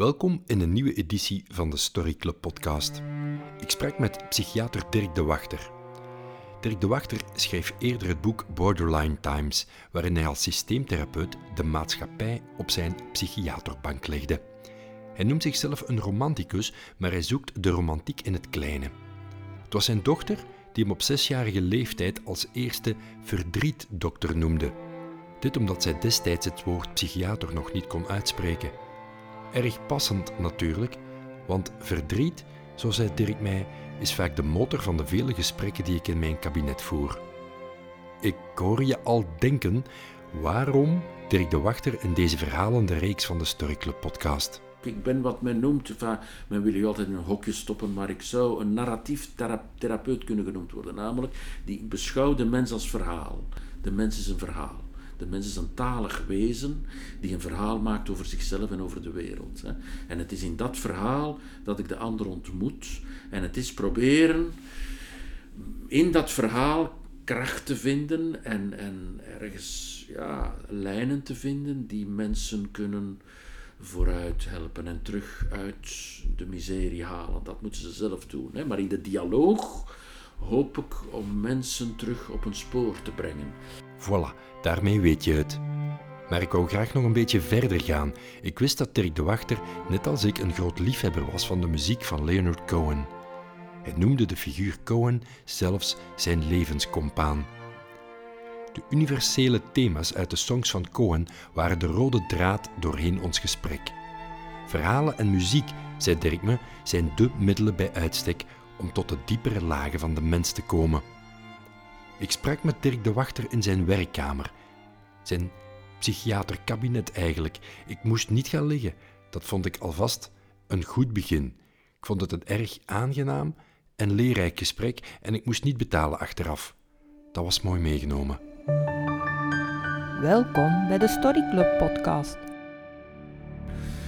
Welkom in een nieuwe editie van de Story Club podcast. Ik sprak met psychiater Dirk de Wachter. Dirk de Wachter schreef eerder het boek Borderline Times, waarin hij als systeemtherapeut de maatschappij op zijn psychiaterbank legde. Hij noemt zichzelf een romanticus, maar hij zoekt de romantiek in het kleine. Het was zijn dochter die hem op zesjarige leeftijd als eerste verdrietdokter noemde. Dit omdat zij destijds het woord psychiater nog niet kon uitspreken. Erg passend natuurlijk, want verdriet, zo zei Dirk mij, is vaak de motor van de vele gesprekken die ik in mijn kabinet voer. Ik hoor je al denken waarom Dirk de Wachter in deze verhalende reeks van de Story Club podcast. Ik ben wat men noemt, men wil je altijd in een hokje stoppen, maar ik zou een narratief therapeut kunnen genoemd worden. Namelijk, die beschouwt de mens als verhaal. De mens is een verhaal. De mens is een talig wezen die een verhaal maakt over zichzelf en over de wereld. En het is in dat verhaal dat ik de ander ontmoet. En het is proberen in dat verhaal kracht te vinden en, en ergens ja, lijnen te vinden die mensen kunnen vooruit helpen en terug uit de miserie halen. Dat moeten ze zelf doen. Hè. Maar in de dialoog hoop ik om mensen terug op een spoor te brengen. Voilà, daarmee weet je het. Maar ik wou graag nog een beetje verder gaan. Ik wist dat Dirk de Wachter, net als ik, een groot liefhebber was van de muziek van Leonard Cohen. Hij noemde de figuur Cohen zelfs zijn levenscompaan. De universele thema's uit de songs van Cohen waren de rode draad doorheen ons gesprek. Verhalen en muziek, zei Dirk me, zijn de middelen bij uitstek om tot de diepere lagen van de mens te komen. Ik sprak met Dirk de Wachter in zijn werkkamer. Zijn psychiaterkabinet eigenlijk. Ik moest niet gaan liggen. Dat vond ik alvast een goed begin. Ik vond het een erg aangenaam en leerrijk gesprek en ik moest niet betalen achteraf. Dat was mooi meegenomen. Welkom bij de Story Club podcast.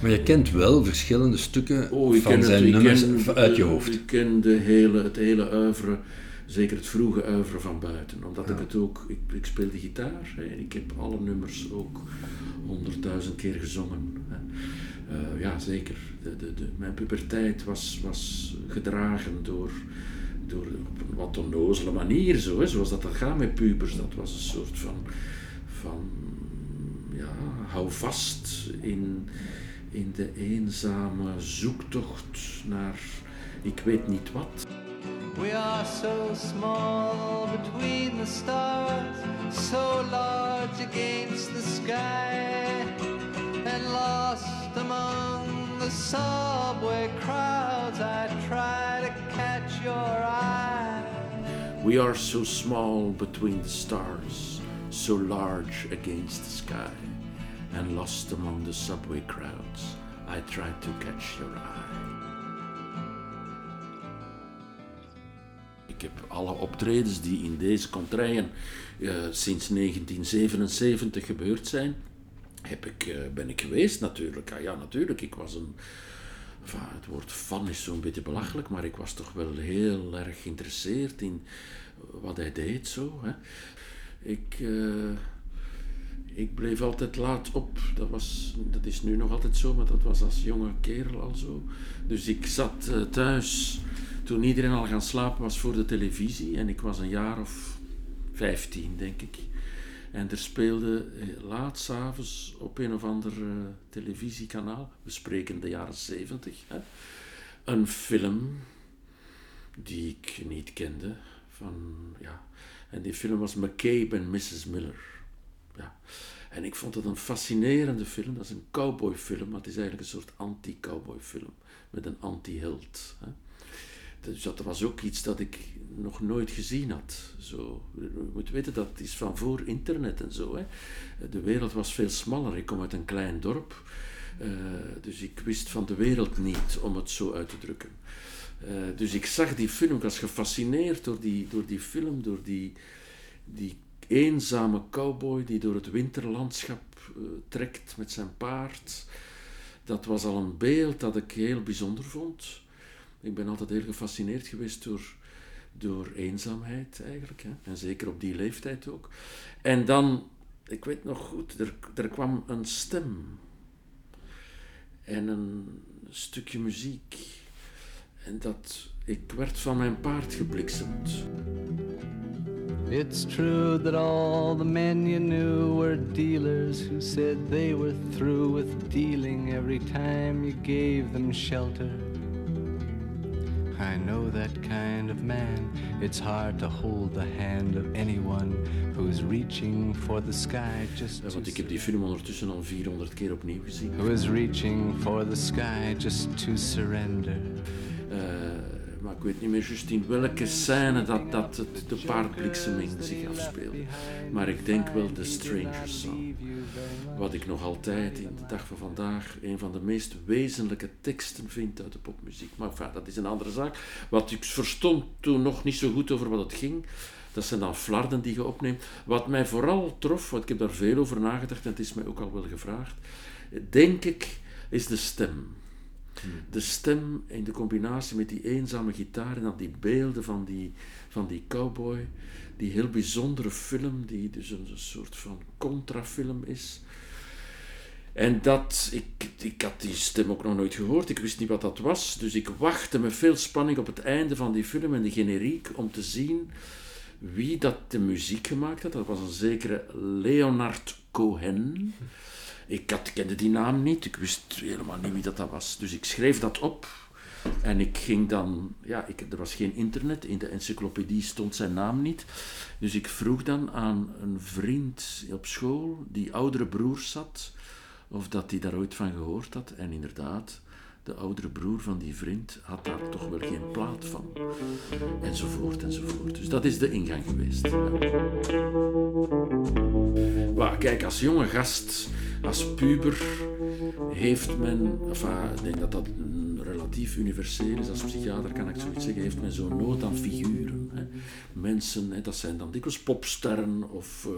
Maar je kent wel verschillende stukken oh, van zijn nummers uit je hoofd. Ik ken de hele, het hele oeuvre zeker het vroege uiveren van buiten. Omdat ik het ook, ik, ik speel de gitaar hè, en ik heb alle nummers ook honderdduizend keer gezongen. Hè. Uh, ja, zeker. De, de, de, mijn puberteit was, was gedragen door, door op een wat onnozele manier, zo, hè, zoals dat dan gaat met pubers. Dat was een soort van, van ja, hou vast in, in de eenzame zoektocht naar ik weet niet wat. We are so small between the stars, so large against the sky, and lost among the subway crowds. I try to catch your eye. We are so small between the stars, so large against the sky, and lost among the subway crowds. I try to catch your eye. Ik heb alle optredens die in deze contraien uh, sinds 1977 gebeurd zijn, heb ik, uh, ben ik geweest natuurlijk. Ah, ja, natuurlijk. Ik was een. Het woord fan is zo'n beetje belachelijk, maar ik was toch wel heel erg geïnteresseerd in wat hij deed zo. Hè. Ik. Uh, ik bleef altijd laat op. Dat, was, dat is nu nog altijd zo, maar dat was als jonge kerel al zo. Dus ik zat uh, thuis toen iedereen al gaan slapen was voor de televisie. En ik was een jaar of vijftien, denk ik. En er speelde eh, laat s'avonds op een of ander uh, televisiekanaal, we spreken de jaren zeventig, een film die ik niet kende. Van, ja. En die film was McCabe en Mrs. Miller. En ik vond het een fascinerende film. Dat is een cowboyfilm, maar het is eigenlijk een soort anti-cowboyfilm met een anti-held. Dus dat was ook iets dat ik nog nooit gezien had. Zo, je moet weten, dat is van voor internet en zo. Hè. De wereld was veel smaller. Ik kom uit een klein dorp. Uh, dus ik wist van de wereld niet, om het zo uit te drukken. Uh, dus ik zag die film, ik was gefascineerd door die, door die film, door die, die eenzame cowboy die door het winterlandschap uh, trekt met zijn paard. Dat was al een beeld dat ik heel bijzonder vond. Ik ben altijd heel gefascineerd geweest door, door eenzaamheid eigenlijk. Hè? En zeker op die leeftijd ook. En dan, ik weet nog goed, er, er kwam een stem. en een stukje muziek. En dat, ik werd van mijn paard gebliksemd. It's true that all the men you knew were dealers who said they were through with dealing every time you gave them shelter. I know that kind of man. It's hard to hold the hand of anyone who's reaching for the sky just to want ik heb die film ondertussen al 400 keer opnieuw gezien. who is reaching for the sky just to surrender. Eh, maar ik weet niet meer juist in welke scène dat, dat het, de paardblikseming zich afspeelde. Maar ik denk wel The Stranger Song. Wat ik nog altijd in de dag van vandaag een van de meest wezenlijke teksten vind uit de popmuziek. Maar enfin, dat is een andere zaak. Wat ik verstond toen nog niet zo goed over wat het ging. Dat zijn dan flarden die je opneemt. Wat mij vooral trof, want ik heb daar veel over nagedacht en het is mij ook al wel gevraagd, denk ik, is de stem. De stem in de combinatie met die eenzame gitaar en dan die beelden van die, van die cowboy. Die heel bijzondere film, die dus een soort van contrafilm is. En dat, ik, ik had die stem ook nog nooit gehoord, ik wist niet wat dat was. Dus ik wachtte met veel spanning op het einde van die film en de generiek om te zien wie dat de muziek gemaakt had. Dat was een zekere Leonard Cohen. Ik had, kende die naam niet, ik wist helemaal niet wie dat, dat was. Dus ik schreef dat op en ik ging dan, ja, ik, er was geen internet, in de encyclopedie stond zijn naam niet. Dus ik vroeg dan aan een vriend op school, die oudere broer zat, of dat hij daar ooit van gehoord had. En inderdaad, de oudere broer van die vriend had daar toch wel geen plaat van. Enzovoort, enzovoort. Dus dat is de ingang geweest. Ja. Maar kijk, als jonge gast, als puber, heeft men, ik denk dat dat relatief universeel is, als psychiater kan ik zoiets zeggen, heeft men zo'n nood aan figuren. Hè. Mensen, hè, dat zijn dan dikwijls popsterren of... eh,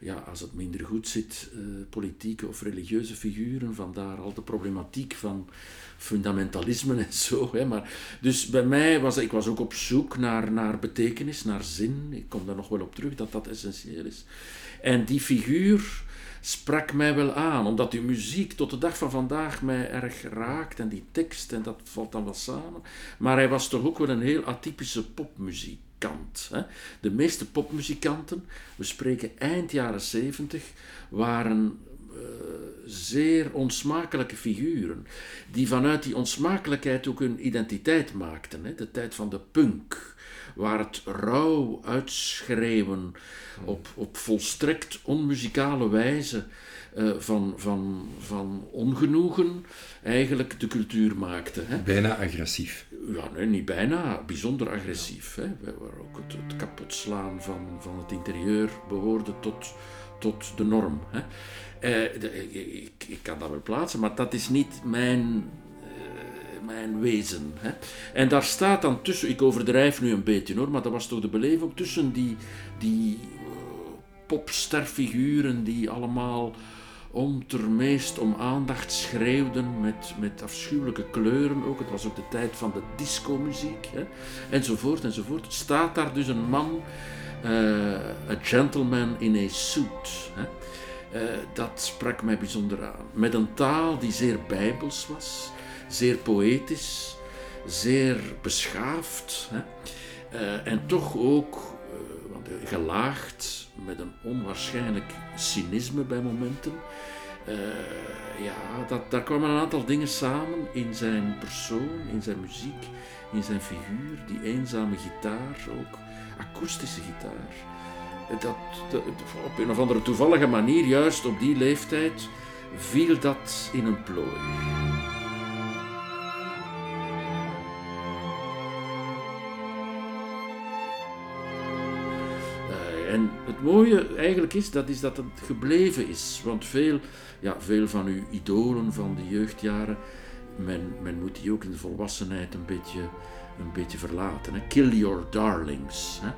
ja, als het minder goed zit, eh, politieke of religieuze figuren, vandaar al de problematiek van fundamentalisme en zo. Hè. Maar, dus bij mij was ik was ook op zoek naar, naar betekenis, naar zin. Ik kom daar nog wel op terug dat dat essentieel is. En die figuur sprak mij wel aan, omdat die muziek tot de dag van vandaag mij erg raakt en die tekst, en dat valt dan wel samen. Maar hij was toch ook wel een heel atypische popmuzikant. Hè? De meeste popmuzikanten, we spreken eind jaren zeventig, waren eh, zeer onsmakelijke figuren, die vanuit die onsmakelijkheid ook hun identiteit maakten. Hè? De tijd van de punk, waar het rauw uitschreeuwen op, op volstrekt onmuzikale wijze eh, van, van, van ongenoegen eigenlijk de cultuur maakte. Hè? Bijna agressief. Ja, nee, niet bijna. Bijzonder agressief. Hè. Waar ook het, het kapotslaan van, van het interieur behoorde tot, tot de norm. Hè. Eh, de- ik, ik, kan dat wel plaatsen, maar dat is niet mijn, mijn wezen. Hè. En daar staat dan tussen, ik overdrijf nu een beetje hoor, maar dat was toch de beleving, tussen die, die eh, popsterfiguren die allemaal om ter meest om aandacht schreeuwden met, met afschuwelijke kleuren ook. Het was ook de tijd van de discomuziek, hè, enzovoort, enzovoort. Staat daar dus een man, eh, a gentleman in a suit. Hè. Eh, dat sprak mij bijzonder aan. Met een taal die zeer bijbels was, zeer poëtisch, zeer beschaafd. Hè. Eh, en toch ook eh, eh, gelaagd, met een onwaarschijnlijk cynisme bij momenten. Ja, dat, daar kwamen een aantal dingen samen in zijn persoon, in zijn muziek, in zijn figuur. Die eenzame gitaar ook, akoestische gitaar. Dat, op een of andere toevallige manier, juist op die leeftijd, viel dat in een plooi. Het mooie eigenlijk is dat, is dat het gebleven is. Want veel, ja, veel van uw idolen van de jeugdjaren, men, men moet die ook in de volwassenheid een beetje, een beetje verlaten. Hè? Kill your darlings. Hè?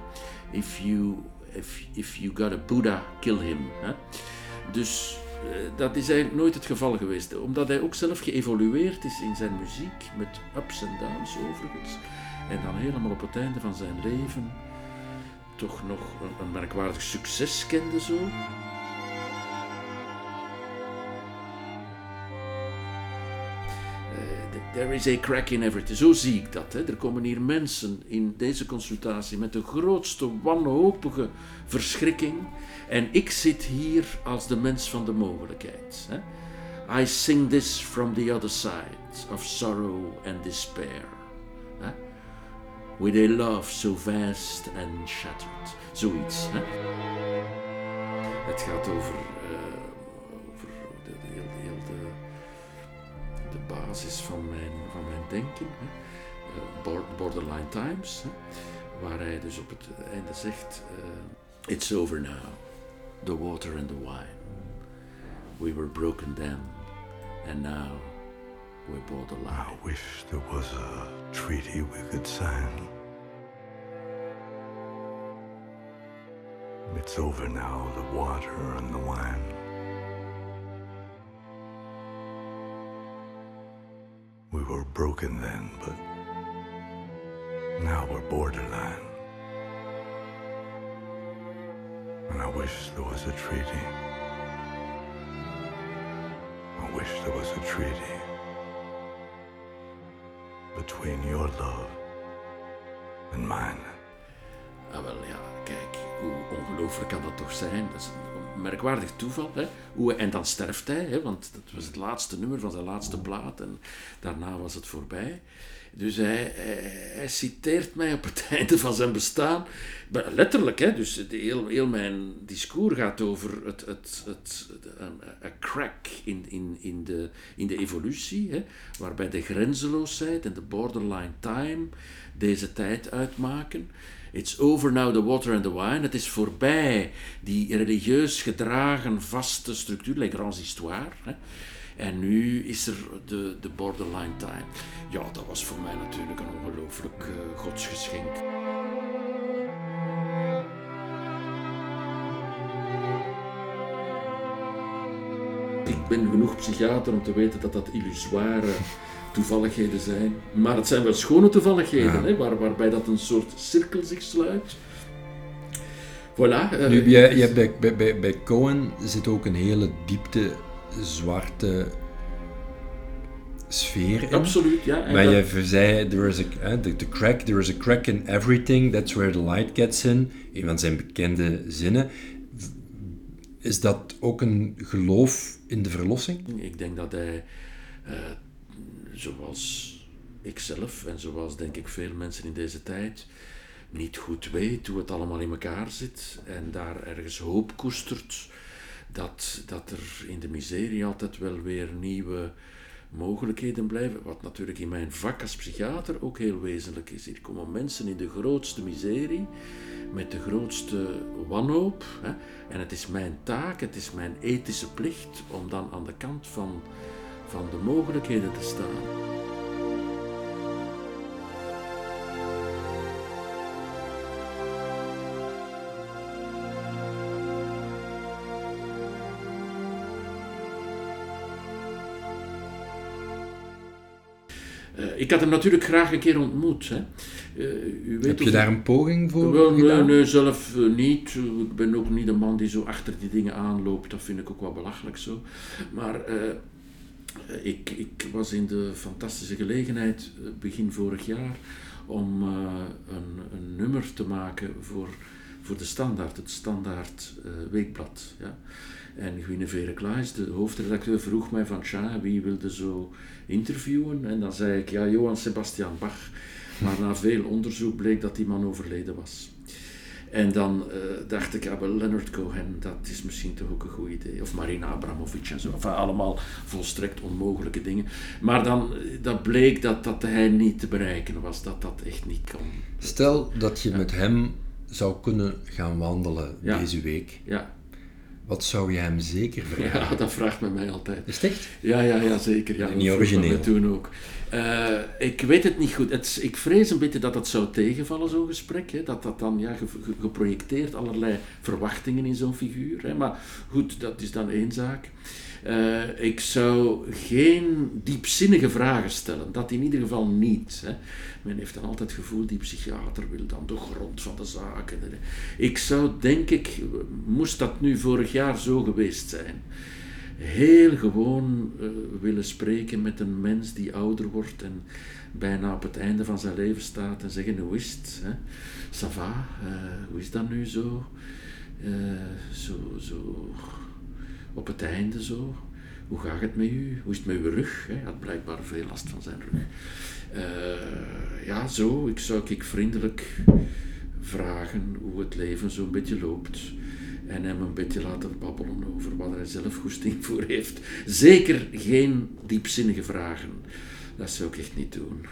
If, you, if, if you got a Buddha, kill him. Hè? Dus eh, dat is eigenlijk nooit het geval geweest. Omdat hij ook zelf geëvolueerd is in zijn muziek, met ups en downs overigens. En dan helemaal op het einde van zijn leven toch nog een, een merkwaardig succes kende zo. Eh, there is a crack in everything. Zo zie ik dat. Hè. Er komen hier mensen in deze consultatie met de grootste wanhopige verschrikking. En ik zit hier als de mens van de mogelijkheid. Hè. I sing this from the other side of sorrow and despair. With a love so vast and shattered. Zoiets. Hè. Het gaat over, uh, over de, de, de, de, basis van mijn, van mijn denken. Hè. Uh, borderline Times. Hè. Waar hij dus op het einde zegt: uh, It's over now. The water and the wine. We were broken then, and now we're borderline. I wish there was a treaty we could sign. It's over now, the water and the wine. We were broken then, but now we're borderline. And I wish there was a treaty. I wish there was a treaty between your love and mine. Ah, ja, kijk, hoe ongelooflijk kan dat toch zijn? Dat is merkwaardig toeval. Hè? Hoe, en dan sterft hij, hè? want dat was het laatste nummer van zijn laatste plaat en daarna was het voorbij. Dus hij, hij, citeert mij op het einde van zijn bestaan. Letterlijk, hè? dus heel, heel mijn discours gaat over het, het, het, een, een crack in, in, in, de, in de evolutie, hè? waarbij de grenzeloosheid en de borderline time deze tijd uitmaken. It's over now the water and the wine. Het is voorbij die religieus gedragen vaste structuur, les grands histoires. Hè. En nu is er de, de borderline time. Ja, dat was voor mij natuurlijk een ongelooflijk uh, godsgeschenk. Ik ben genoeg psychiater om te weten dat dat illusoire toevalligheden zijn. Maar het zijn wel schone toevalligheden, hè, waar, waarbij dat een soort cirkel zich sluit. Voilà. Uh, nu, je, je, bij, bij, bij, bij Cohen zit ook een hele diepte zwarte sfeer in. Absoluut, ja. Maar dat... je zei, there is a, the, the crack, there is a crack in everything, that's where the light gets in. Een van zijn bekende zinnen. Is dat ook een geloof in de verlossing? Ik denk dat hij uh, zoals ikzelf en zoals denk ik veel mensen in deze tijd niet goed weet hoe het allemaal in elkaar zit en daar ergens hoop koestert dat, dat er in de miserie altijd wel weer nieuwe mogelijkheden blijven, wat natuurlijk in mijn vak als psychiater ook heel wezenlijk is. Hier komen mensen in de grootste miserie, met de grootste wanhoop. Hè? En het is mijn taak, het is mijn ethische plicht om dan aan de kant van van de mogelijkheden te staan. Uh, ik had hem natuurlijk graag een keer ontmoet. Hè. Uh, u weet Heb je daar een poging voor wel, nee, nee, zelf niet. Ik ben ook niet de man die zo achter die dingen aanloopt. Dat vind ik ook wel belachelijk zo. Maar eh, ik, ik, was in de fantastische gelegenheid eh, begin vorig jaar om uh, een, een, nummer te maken voor, voor de Standaard, het Standaard Weekblad. Ja. En Guinevere Klaes, de hoofdredacteur, vroeg mij van tja, wie wilde zo interviewen? En dan zei ik, ja, Johan Sebastian Bach. Maar na veel onderzoek bleek dat die man overleden was. En dan uh, dacht ik, Leonard Cohen, dat is misschien toch ook een goed idee. Of Marina Abramovic en zo. Enfin, allemaal volstrekt onmogelijke dingen. Maar dan eh, dat bleek dat, dat hij niet te bereiken was, dat dat echt niet kon. Stel dat je met hem zou kunnen gaan wandelen deze week. Ja. Wat zou je hem zeker vragen? Ja, dat vraagt men mij altijd. Is het echt? Ja, ja, ja zeker. Ja, niet origineel. toen ook. Uh, ik weet het niet goed. Het, ik vrees een beetje dat dat zou tegenvallen, zo'n gesprek. Hè? Dat dat dan ja, ge, ge, geprojecteerd allerlei verwachtingen in zo'n figuur. Hè? Maar goed, dat is dan één zaak. Uh, ik zou geen diepzinnige vragen stellen. Dat in ieder geval niet. Hè. Men heeft dan altijd het gevoel, die psychiater wil dan de grond van de zaken. Ik zou denk ik, moest dat nu vorig jaar zo geweest zijn, heel gewoon eh, willen spreken met een mens die ouder wordt en bijna op het einde van zijn leven staat en zeggen, hoe is het? Hè? Eh, hoe is dat nu zo? Eh, zo? Zo op het einde zo. Hoe gaat het met u? Hoe is het met uw rug? Hij had blijkbaar veel last van zijn rug. ja, zo. Ik zou ik vriendelijk vragen hoe het leven zo'n beetje loopt en hem een beetje laten babbelen over wat hij zelf goesting voor heeft. Zeker geen diepzinnige vragen. Dat zou ik echt niet doen.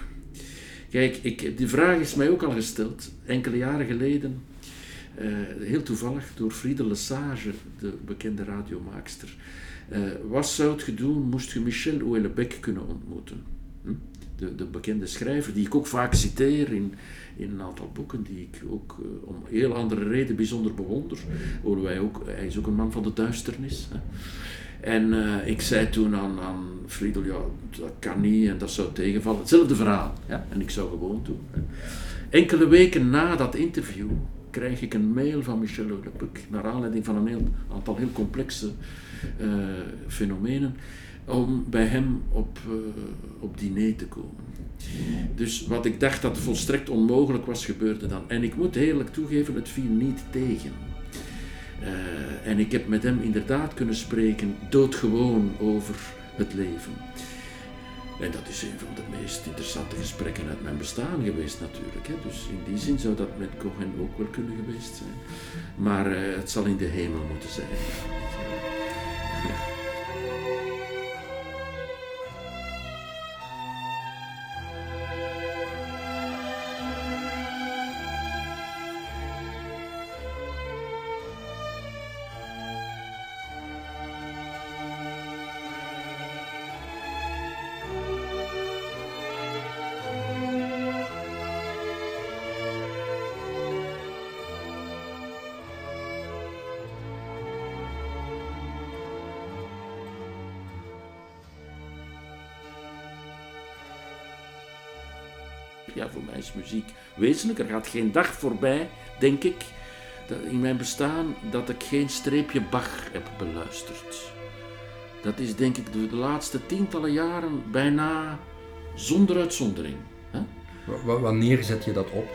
Kijk, ik, die vraag is mij ook al gesteld, enkele jaren geleden, uh, heel toevallig door Friede Lesage, de bekende radiomaakster. Uh, wat zou het doen, moest je Michel Houellebecq kunnen ontmoeten? De, de bekende schrijver, die ik ook vaak citeer in, in een aantal boeken die ik ook uh, om heel andere reden bijzonder bewonder. Wij ook, hij is ook een man van de duisternis. Hè. En uh, ik zei toen aan, aan Friedel, ja, dat kan niet en dat zou tegenvallen. Hetzelfde verhaal. Ja? En ik zou gewoon doen. Enkele weken na dat interview krijg ik een mail van Michel Houellebecq, naar aanleiding van een heel, aantal heel complexe uh, fenomenen, om bij hem op, uh, op diner te komen. Dus wat ik dacht dat volstrekt onmogelijk was, gebeurde dan. En ik moet eerlijk toegeven, het viel niet tegen. Uh, en ik heb met hem inderdaad kunnen spreken, doodgewoon over het leven. En dat is een van de meest interessante gesprekken uit mijn bestaan geweest natuurlijk. Hè. Dus in die zin zou dat met Cohen ook wel kunnen geweest zijn. Maar uh, het zal in de hemel moeten zijn. Ja, voor mij is muziek wezenlijk. Er gaat geen dag voorbij, denk ik, in mijn bestaan, dat ik geen streepje Bach heb beluisterd. Dat is denk ik de, laatste tientallen jaren bijna zonder uitzondering. Hè? wanneer zet je dat op?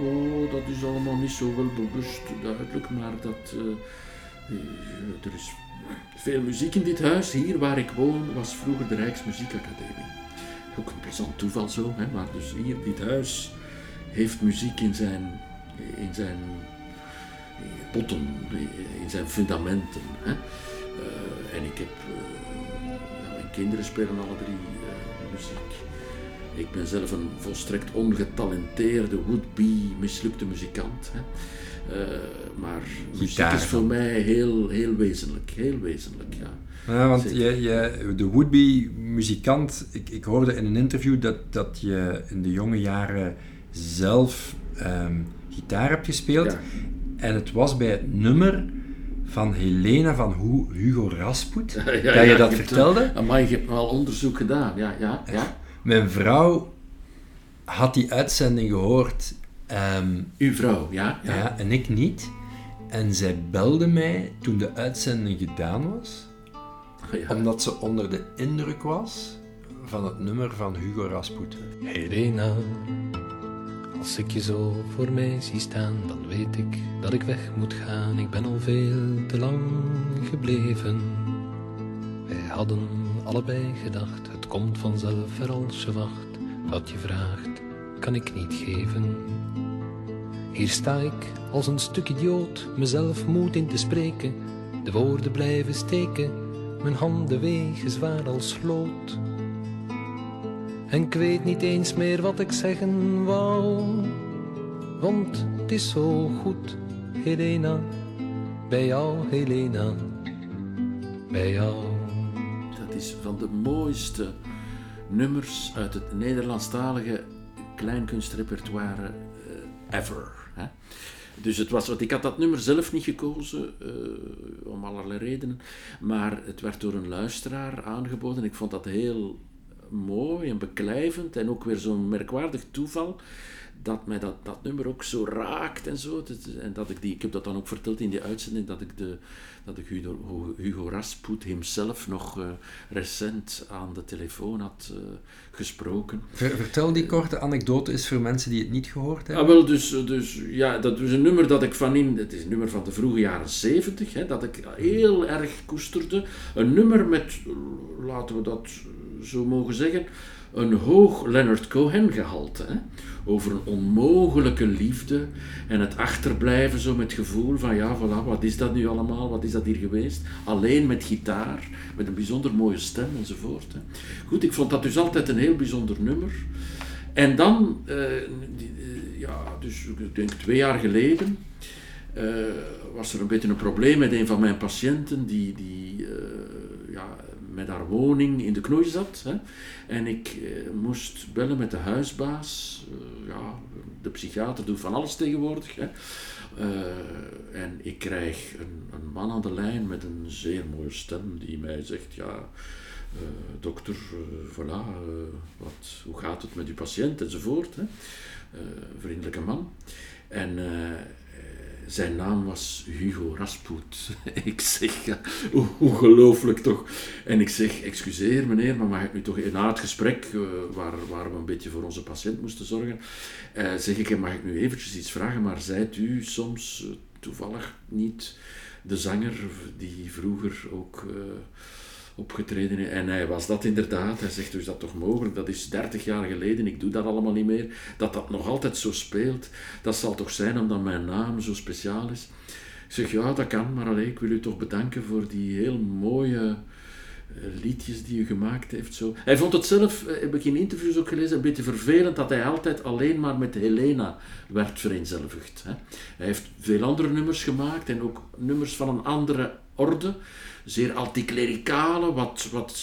Oh, dat is allemaal niet zo wel bewust duidelijk, maar dat, uh, er is veel muziek in dit huis. Hier waar ik woon was vroeger de Rijksmuziekacademie ook een plezant toeval zo, hè, maar dus hier, dit huis heeft muziek in zijn, in zijn potten, in zijn fundamenten. Hè. Uh, en ik heb, uh, mijn kinderen spelen alle drie uh, muziek. Ik ben zelf een volstrekt ongetalenteerde, would-be mislukte muzikant. Hè. maar muziek is voor mij heel, heel wezenlijk, heel wezenlijk, ja. Ja, want je, je, de would-be muzikant, ik, ik hoorde in een interview dat, dat je in de jonge jaren zelf um, gitaar hebt gespeeld. En het was bij het nummer van Helena van Hugo Rasput ja, ja, dat je dat vertelde. maar je hebt al onderzoek gedaan, ja, ja, ja. Mijn vrouw had die uitzending gehoord. Um, Uw vrouw, ja. ja. En ik niet. En zij belde mij toen de uitzending gedaan was omdat ze onder de indruk was van het nummer van Hugo Rasputin. Helena, als ik je zo voor mij zie staan, dan weet ik dat ik weg moet gaan. Ik ben al veel te lang gebleven. Wij hadden allebei gedacht, het komt vanzelf er als je wacht. Wat je vraagt, kan ik niet geven. Hier sta ik als een stuk idioot, mezelf moed in te spreken. De woorden blijven steken mijn handen wegen zwaar als sloot. En ik weet niet eens meer wat ik zeggen wou, want het is zo goed, Helena, bij jou, Helena, bij jou. Dat is van de mooiste nummers uit het Nederlandstalige kleinkunstrepertoire uh, ever. Hè? Dus het was, ik had dat nummer zelf niet gekozen, uh, om allerlei redenen. Maar het werd door een luisteraar aangeboden. Ik vond dat heel mooi en beklijvend en ook weer zo'n merkwaardig toeval dat mij dat, dat nummer ook zo raakt en zo. En dat ik, die, ik heb dat dan ook verteld in die uitzending, dat ik, de, dat ik Hugo, Hugo Rasput hemzelf nog eh, recent aan de telefoon had eh, gesproken. Ver- vertel die korte anekdote eens voor mensen die het niet gehoord hebben. Ah, wel, dus, dus ja, dat is een nummer dat ik van in, het is een nummer van de vroege jaren zeventig, hè, dat ik heel erg koesterde. Een nummer met, laten we dat zo mogen zeggen, een hoog Leonard Cohen gehalte. Hè, over een onmogelijke liefde en het achterblijven zo met het gevoel van, ja, voilà, wat is dat nu allemaal, wat is dat hier geweest? Alleen met gitaar, met een bijzonder mooie stem enzovoort. Hè. Goed, ik vond dat dus altijd een heel bijzonder nummer. En dan, eh, eh, ja, dus ik denk twee jaar geleden, eh, was er een beetje een probleem met een van mijn patiënten die, die met haar woning in de knoei zat. Hè. En ik eh, moest bellen met de huisbaas. Eh, ja, de psychiater doet van alles tegenwoordig. Hè. Eh, en ik krijg een, een man aan de lijn met een zeer mooie stem die mij zegt, ja, dokter, voilà, wat, hoe gaat het met uw patiënt enzovoort. Hè. Vriendelijke man. En zijn naam was Hugo Rasput. ik zeg, ongelooflijk toch. En ik zeg, excuseer meneer, maar mag ik nu toch na het gesprek, eh, waar, waar we een beetje voor onze patiënt moesten zorgen, eh, zeg ik, mag ik nu eventjes iets vragen, maar zijt u soms eh, toevallig niet de zanger die vroeger ook... opgetreden. En hij was dat inderdaad. Hij zegt, is dat toch mogelijk? Dat is 30 jaar geleden, ik doe dat allemaal niet meer. Dat dat nog altijd zo speelt, dat zal toch zijn omdat mijn naam zo speciaal is. Ik zeg, ja, dat kan, maar alleen, ik wil u toch bedanken voor die heel mooie eh, liedjes die u gemaakt heeft. Zo. Hij vond het zelf, eh, heb ik in interviews ook gelezen, een beetje vervelend dat hij altijd alleen maar met Helena werd vereenzelvigd. Hè. Hij heeft veel andere nummers gemaakt en ook nummers van een andere orde. Zeer anticlericale, wat, wat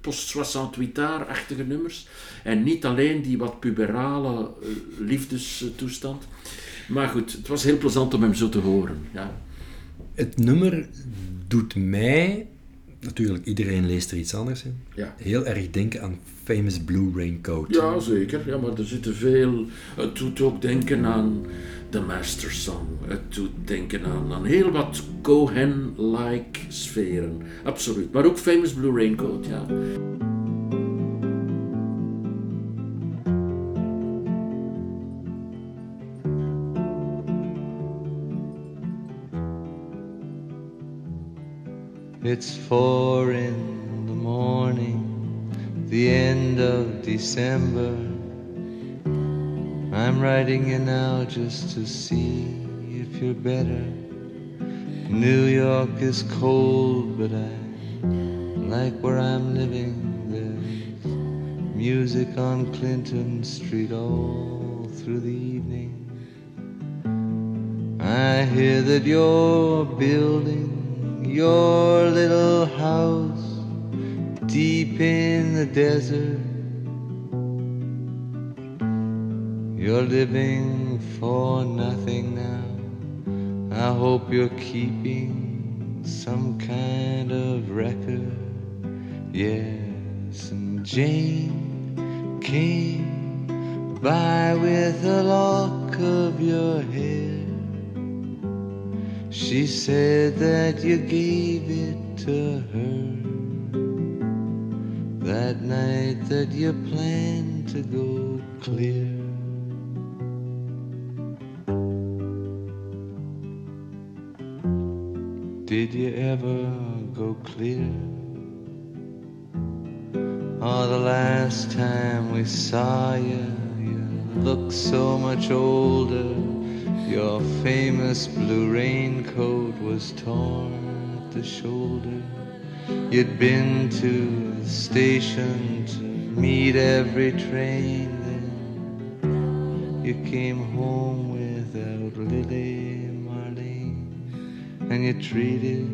post-68-achtige nummers. En niet alleen die wat puberale eh, liefdestoestand. Maar goed, het was heel plezant om hem zo te horen. Ja. Het nummer doet mij, natuurlijk iedereen leest er iets anders in, Ja. heel erg denken aan Famous Blue Raincoat. Ja, zeker. Ja, maar er zitten veel... Het doet ook denken aan The Master Song. Doet denken aan, aan heel wat Cohen-like sferen. Absoluut. Maar ook Famous Blue Raincoat, ja. It's four in the morning, the end of December. I'm writing you now just to see if you're better. New York is cold, but I like where I'm living. There's music on Clinton Street all through the evening. I hear that you're building your little house deep in the desert. You're living for nothing now. I hope you're keeping some kind of record. Yes, and Jane came by with a lock of your hair. She said that you gave it to her that night that you planned to go clear. Did you ever go clear? Oh, the last time we saw you, you looked so much older. Your famous blue raincoat was torn at the shoulder. You'd been to the station to meet every train. Then you came home without Lily and you treated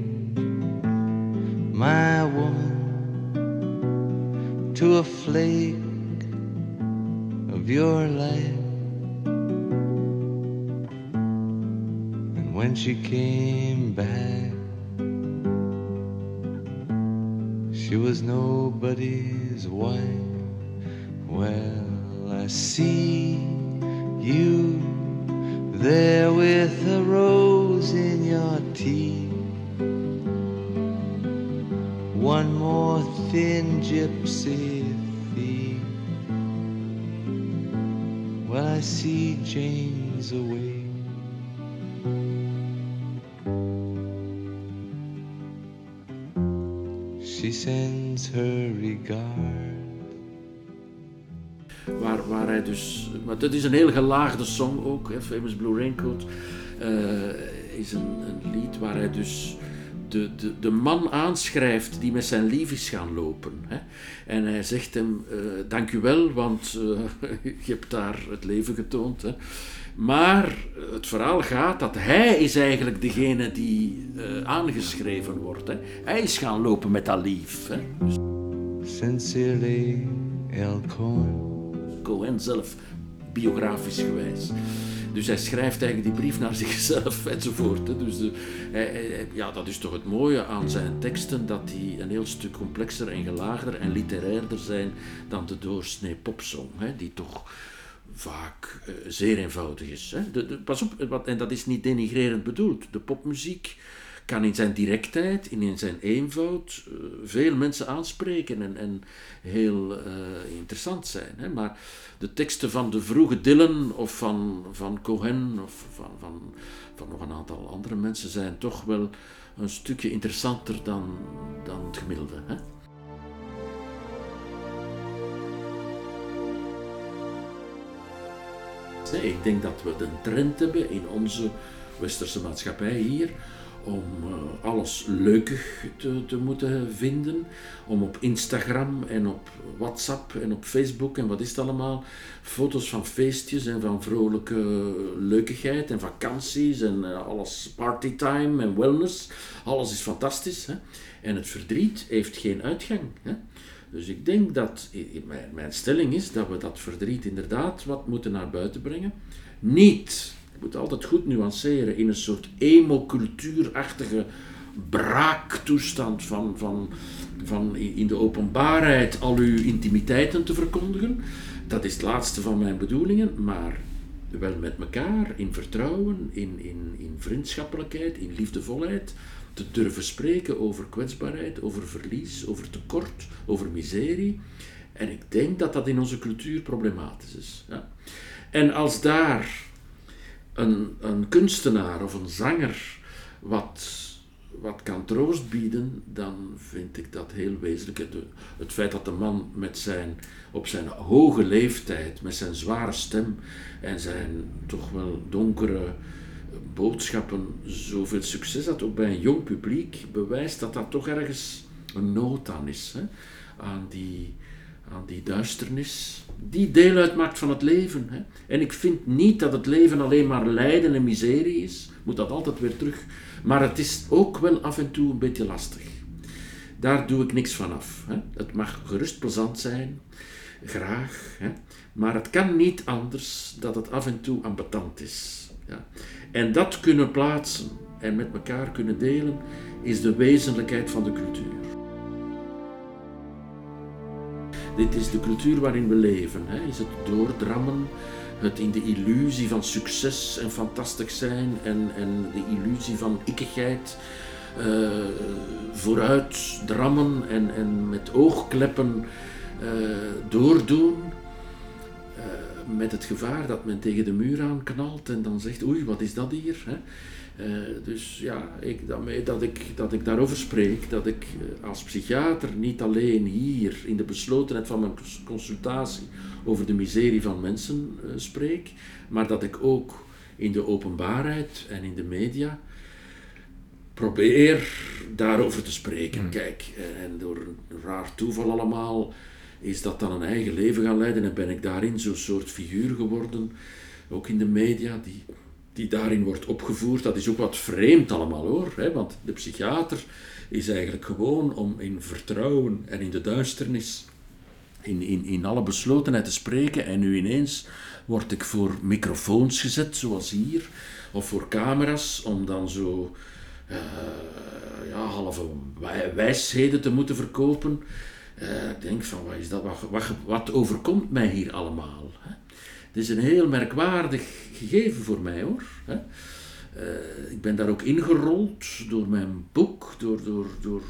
my woman to a flake of your life. And when she came back, She was nobody's wife. Well, I see you there with a rose in your teeth. One more thin gypsy thief. Well, I see Jane's away. She sends her regard. Waar, waar hij dus. Maar dat is een heel gelaagde song ook, hè, Famous Blue Raincoat. eh, is een, een lied waar hij dus de, de, de man aanschrijft die met zijn lief is gaan lopen. Hè. En hij zegt hem: eh, Dank u wel, want eh, je hebt daar het leven getoond. Hè. Maar het verhaal gaat dat hij is eigenlijk degene die eh, aangeschreven wordt. Hè. Hij is gaan lopen met dat lief. Hè. Sincerely, L. Cohen. Cohen zelf, biografisch gewijs. Dus hij schrijft eigenlijk die brief naar zichzelf enzovoort. hè. Dus hij- ja, dat is toch het mooie aan zijn teksten, dat die een heel stuk complexer en gelaagder en literairder zijn dan de doorsnee popsong, hè, die toch vaak eh, zeer eenvoudig is. Hè. Pas op, wat, en dat is niet denigrerend bedoeld. De popmuziek kan in zijn directheid, in zijn eenvoud, eh, veel mensen aanspreken en, en heel eh, interessant zijn. Hè? Maar de teksten van de vroege Dylan of van, van Cohen of van, van, van nog een aantal andere mensen zijn toch wel een stukje interessanter dan, dan het gemiddelde. Hè? Ik denk dat we de trend hebben in onze westerse maatschappij hier om eh, alles leukig te, te moeten vinden. Om op Instagram en op WhatsApp en op Facebook en wat is het allemaal, foto's van feestjes en van vrolijke leukigheid en vakanties en eh, alles partytime en wellness. Alles is fantastisch. Hè? En het verdriet heeft geen uitgang. Hè? Dus ik denk dat, mijn stelling is dat we dat verdriet inderdaad wat moeten naar buiten brengen. Niet, ik moet altijd goed nuanceren, in een soort emo-cultuurachtige braaktoestand van, van, van in de openbaarheid al uw intimiteiten te verkondigen. Dat is het laatste van mijn bedoelingen, maar wel met elkaar, in vertrouwen, in, in, in vriendschappelijkheid, in liefdevolheid, te durven spreken over kwetsbaarheid, over verlies, over tekort, over miserie. En ik denk dat dat in onze cultuur problematisch is. Ja. En als daar een, een kunstenaar of een zanger wat, wat kan troost bieden, dan vind ik dat heel wezenlijk. Het, het feit dat de man met zijn, op zijn hoge leeftijd, met zijn zware stem en zijn toch wel donkere boodschappen zoveel succes had, ook bij een jong publiek, bewijst dat dat toch ergens een nood aan is. Hè? Aan, die, aan die duisternis, die deel uitmaakt van het leven. Hè? En ik vind niet dat het leven alleen maar lijden en miserie is, moet dat altijd weer terug. Maar het is ook wel af en toe een beetje lastig. Daar doe ik niks van af. Hè? Het mag gerust plezant zijn, graag, hè? maar het kan niet anders dat het af en toe ambetant is. Ja? En dat kunnen plaatsen en met elkaar kunnen delen, is de wezenlijkheid van de cultuur. Dit is de cultuur waarin we leven. Hè? Is het doordrammen, het in de illusie van succes en fantastisch zijn en, en de illusie van ikkigheid eh, vooruit drammen en, en met oogkleppen eh, doordoen. Met het gevaar dat men tegen de muur aan knalt en dan zegt, oei, wat is dat hier? Hè? Eh, dus ja, ik, dat, ik, dat ik daarover spreek, dat ik eh, als psychiater niet alleen hier in de beslotenheid van mijn cons- consultatie over de miserie van mensen eh, spreek, maar dat ik ook in de openbaarheid en in de media probeer daarover te spreken. Kijk, eh, en door een raar toeval allemaal is dat dan een eigen leven gaan leiden en ben ik daarin zo'n soort figuur geworden, ook in de media, die, die daarin wordt opgevoerd. Dat is ook wat vreemd allemaal hoor, hè? want de psychiater is eigenlijk gewoon om in vertrouwen en in de duisternis, in, in, in alle beslotenheid te spreken en nu ineens word ik voor microfoons gezet, zoals hier, of voor camera's, om dan zo eh, ja, halve wij- wijsheden te moeten verkopen. Eh, ik denk van, wat is dat? Wat, wat, wat overkomt mij hier allemaal? Hè? Het is een heel merkwaardig gegeven voor mij hoor. Hè? Eh, ik ben daar ook ingerold door mijn boek, door, door, door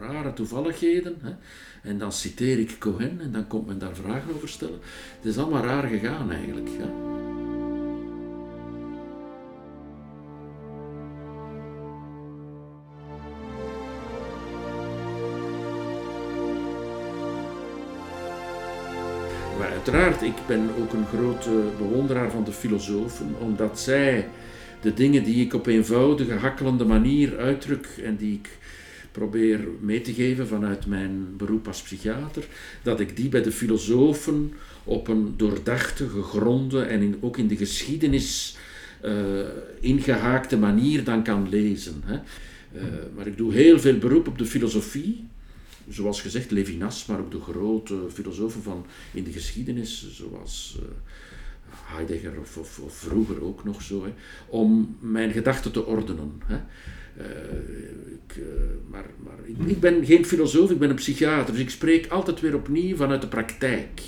rare toevalligheden. Hè? En dan citeer ik Cohen en dan komt men daar vragen over stellen. Het is allemaal raar gegaan eigenlijk. Hè? Uiteraard, ik ben ook een grote bewonderaar van de filosofen, omdat zij de dingen die ik op eenvoudige, hakkelende manier uitdruk en die ik probeer mee te geven vanuit mijn beroep als psychiater, dat ik die bij de filosofen op een doordachte, gegronde en ook in de geschiedenis eh, ingehaakte manier dan kan lezen. Hè. Eh, maar ik doe heel veel beroep op de filosofie, zoals gezegd Levinas, maar ook de grote filosofen van in de geschiedenis, zoals eh, Heidegger of, of, of vroeger ook nog zo, hè, om mijn gedachten te ordenen. Hè. Eh, ik, eh, maar maar ik, ik ben geen filosoof, ik ben een psychiater, dus ik spreek altijd weer opnieuw vanuit de praktijk.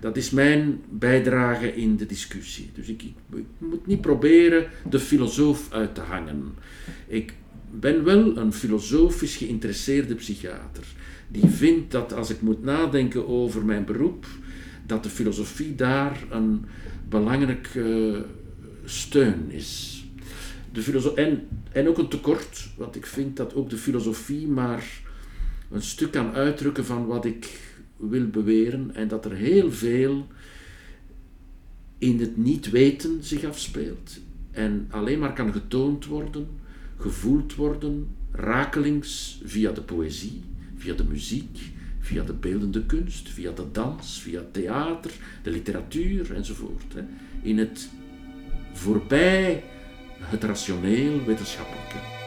Dat is mijn bijdrage in de discussie. Dus ik, ik, ik moet niet proberen de filosoof uit te hangen. Ik ben wel een filosofisch geïnteresseerde psychiater. Die vindt dat als ik moet nadenken over mijn beroep, dat de filosofie daar een belangrijk eh, steun is. De en, en ook een tekort, want ik vind dat ook de filosofie maar een stuk kan uitdrukken van wat ik wil beweren en dat er heel veel in het niet weten zich afspeelt en alleen maar kan getoond worden, gevoeld worden, rakelings via de poëzie, via de muziek, via de beeldende kunst, via de dans, via theater, de literatuur enzovoort. In het voorbij het rationeel wetenschappelijke.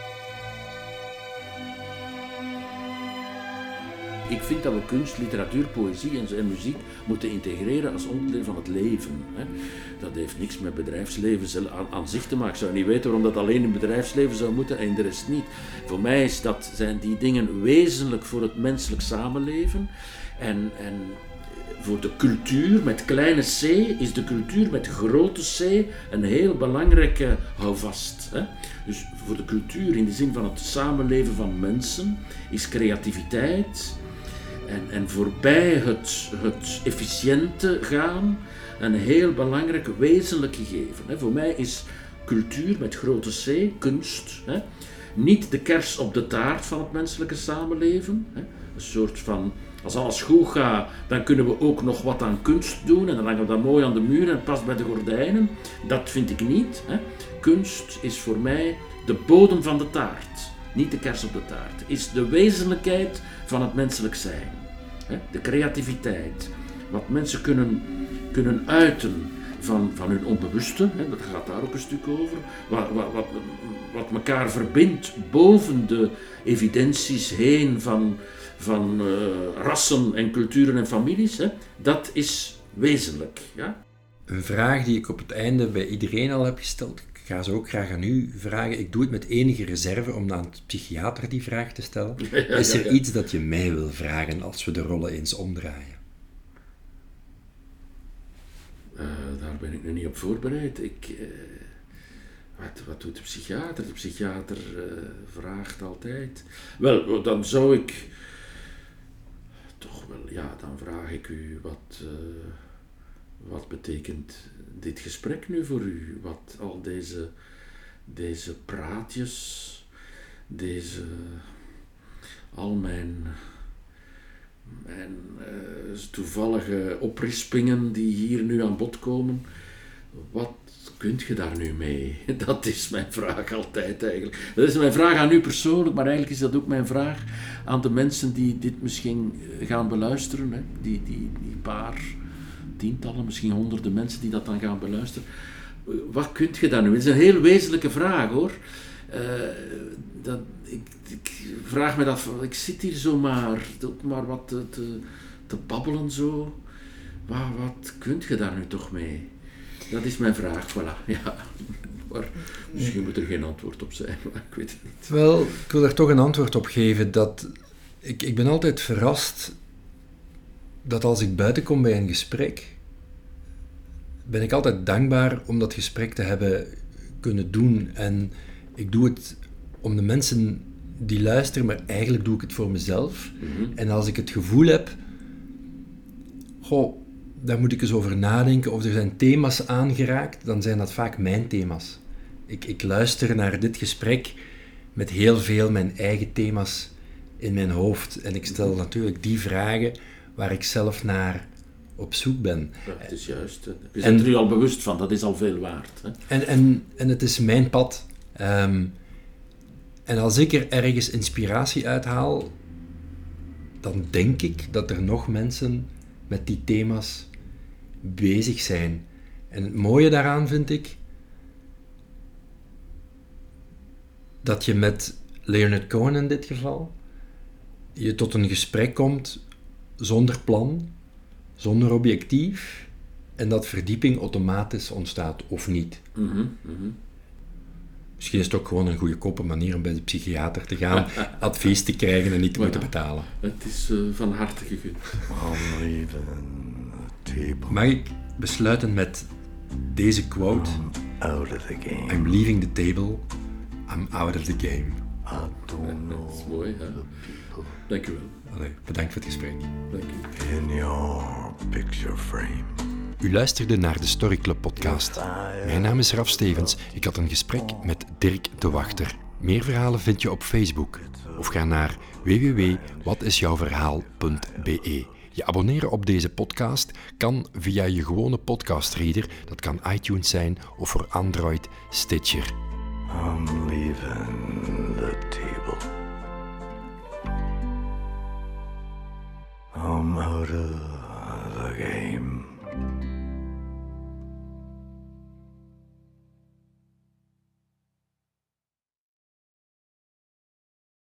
Ik vind dat we kunst, literatuur, poëzie en, muziek moeten integreren als onderdeel van het leven. Hè. Dat heeft niks met bedrijfsleven aan, aan zich te maken. Ik zou niet weten waarom dat alleen in bedrijfsleven zou moeten en de rest niet. Voor mij is dat, zijn die dingen wezenlijk voor het menselijk samenleven. En, en voor de cultuur met kleine c is de cultuur met grote c een heel belangrijke houvast. Hè? Dus voor de cultuur in de zin van het samenleven van mensen is creativiteit en, en voorbij het, het efficiënte gaan een heel belangrijk wezenlijk gegeven. Voor mij is cultuur met grote c, kunst, niet de kers op de taart van het menselijke samenleven. Een soort van, als alles goed gaat, dan kunnen we ook nog wat aan kunst doen en dan hangen we dat mooi aan de muur en past bij de gordijnen. Dat vind ik niet. Kunst is voor mij de bodem van de taart, niet de kers op de taart. Is de wezenlijkheid van het menselijk zijn. De creativiteit, wat mensen kunnen, kunnen uiten van, van hun onbewuste, dat gaat daar ook een stuk over, wat, wat, wat, wat elkaar verbindt boven de evidenties heen van, van eh, rassen en culturen en families, dat is wezenlijk. Ja? Een vraag die ik op het einde bij iedereen al heb gesteld. Ik ga ze ook graag aan u vragen. Ik doe het met enige reserve om aan de psychiater die vraag te stellen. Ja, ja, Is er iets dat je mij wil vragen als we de rollen eens omdraaien? Eh, daar ben ik nu niet op voorbereid. Ik, eh, wat, wat doet de psychiater? De psychiater eh, vraagt altijd. Wel, dan zou ik toch wel, ja, dan vraag ik u wat, wat betekent dit gesprek nu voor u? Wat al deze, deze praatjes, deze, al mijn en eh, toevallige oprispingen die hier nu aan bod komen, wat kunt je daar nu mee? Dat is mijn vraag altijd eigenlijk. Dat is mijn vraag aan u persoonlijk, maar eigenlijk is dat ook mijn vraag aan de mensen die dit misschien eh, gaan beluisteren. Hè? Die, die, die paar misschien honderden mensen die dat dan gaan beluisteren. Wat kunt je daar nu? Het is een heel wezenlijke vraag hoor. Eh, dat, ik, ik vraag me dat, ik zit hier zomaar, maar wat te, te, babbelen zo. Wat kunt je daar nu toch mee? Dat is mijn vraag, voilà. Ja. Maar misschien moet er geen antwoord op zijn, maar ik weet het niet. Wel, ik wil er toch een antwoord op geven. Dat ik, ik ben altijd verrast dat als ik buiten kom bij een gesprek, ben ik altijd dankbaar om dat gesprek te hebben kunnen doen. En ik doe het om de mensen die luisteren, maar eigenlijk doe ik het voor mezelf. En als ik het gevoel heb, goh, daar moet ik eens over nadenken, of er zijn thema's aangeraakt, dan zijn dat vaak mijn thema's. Ik, ik luister naar dit gesprek met heel veel mijn eigen thema's in mijn hoofd. En ik stel natuurlijk die vragen waar ik zelf naar op zoek ben. Het is juist. hè. Je En- bent er je al bewust van, dat is al veel waard. Hè. En, en, en het is mijn pad. Ehm, en als ik er ergens inspiratie uit haal, dan denk ik dat er nog mensen met die thema's bezig zijn. En het mooie daaraan vind ik dat je met Leonard Cohen in dit geval, je tot een gesprek komt zonder plan, zonder objectief, en dat verdieping automatisch ontstaat of niet. Mhm, mhm. Misschien is het ook gewoon een goede koppe manier om bij de psychiater te gaan, advies te krijgen en niet te moeten betalen. Het is eh, van harte gegund. I'm. Mag ik besluiten met deze quote? Out of the game. I'm leaving the table, I'm out of the game. I don't Dat is know mooi, hè? Dank u wel. Allee, bedankt voor het gesprek. Dank u. in your picture frame. U luisterde naar de Story Club podcast. Mijn naam is Raf Stevens. Ik had een gesprek met Dirk de Wachter. Meer verhalen vind je op Facebook of ga naar www.watisjouwverhaal.be. Je abonneren op deze podcast kan via je gewone podcastreader, dat kan iTunes zijn of voor Android Stitcher. I'm leaving the table. I'm out of the game.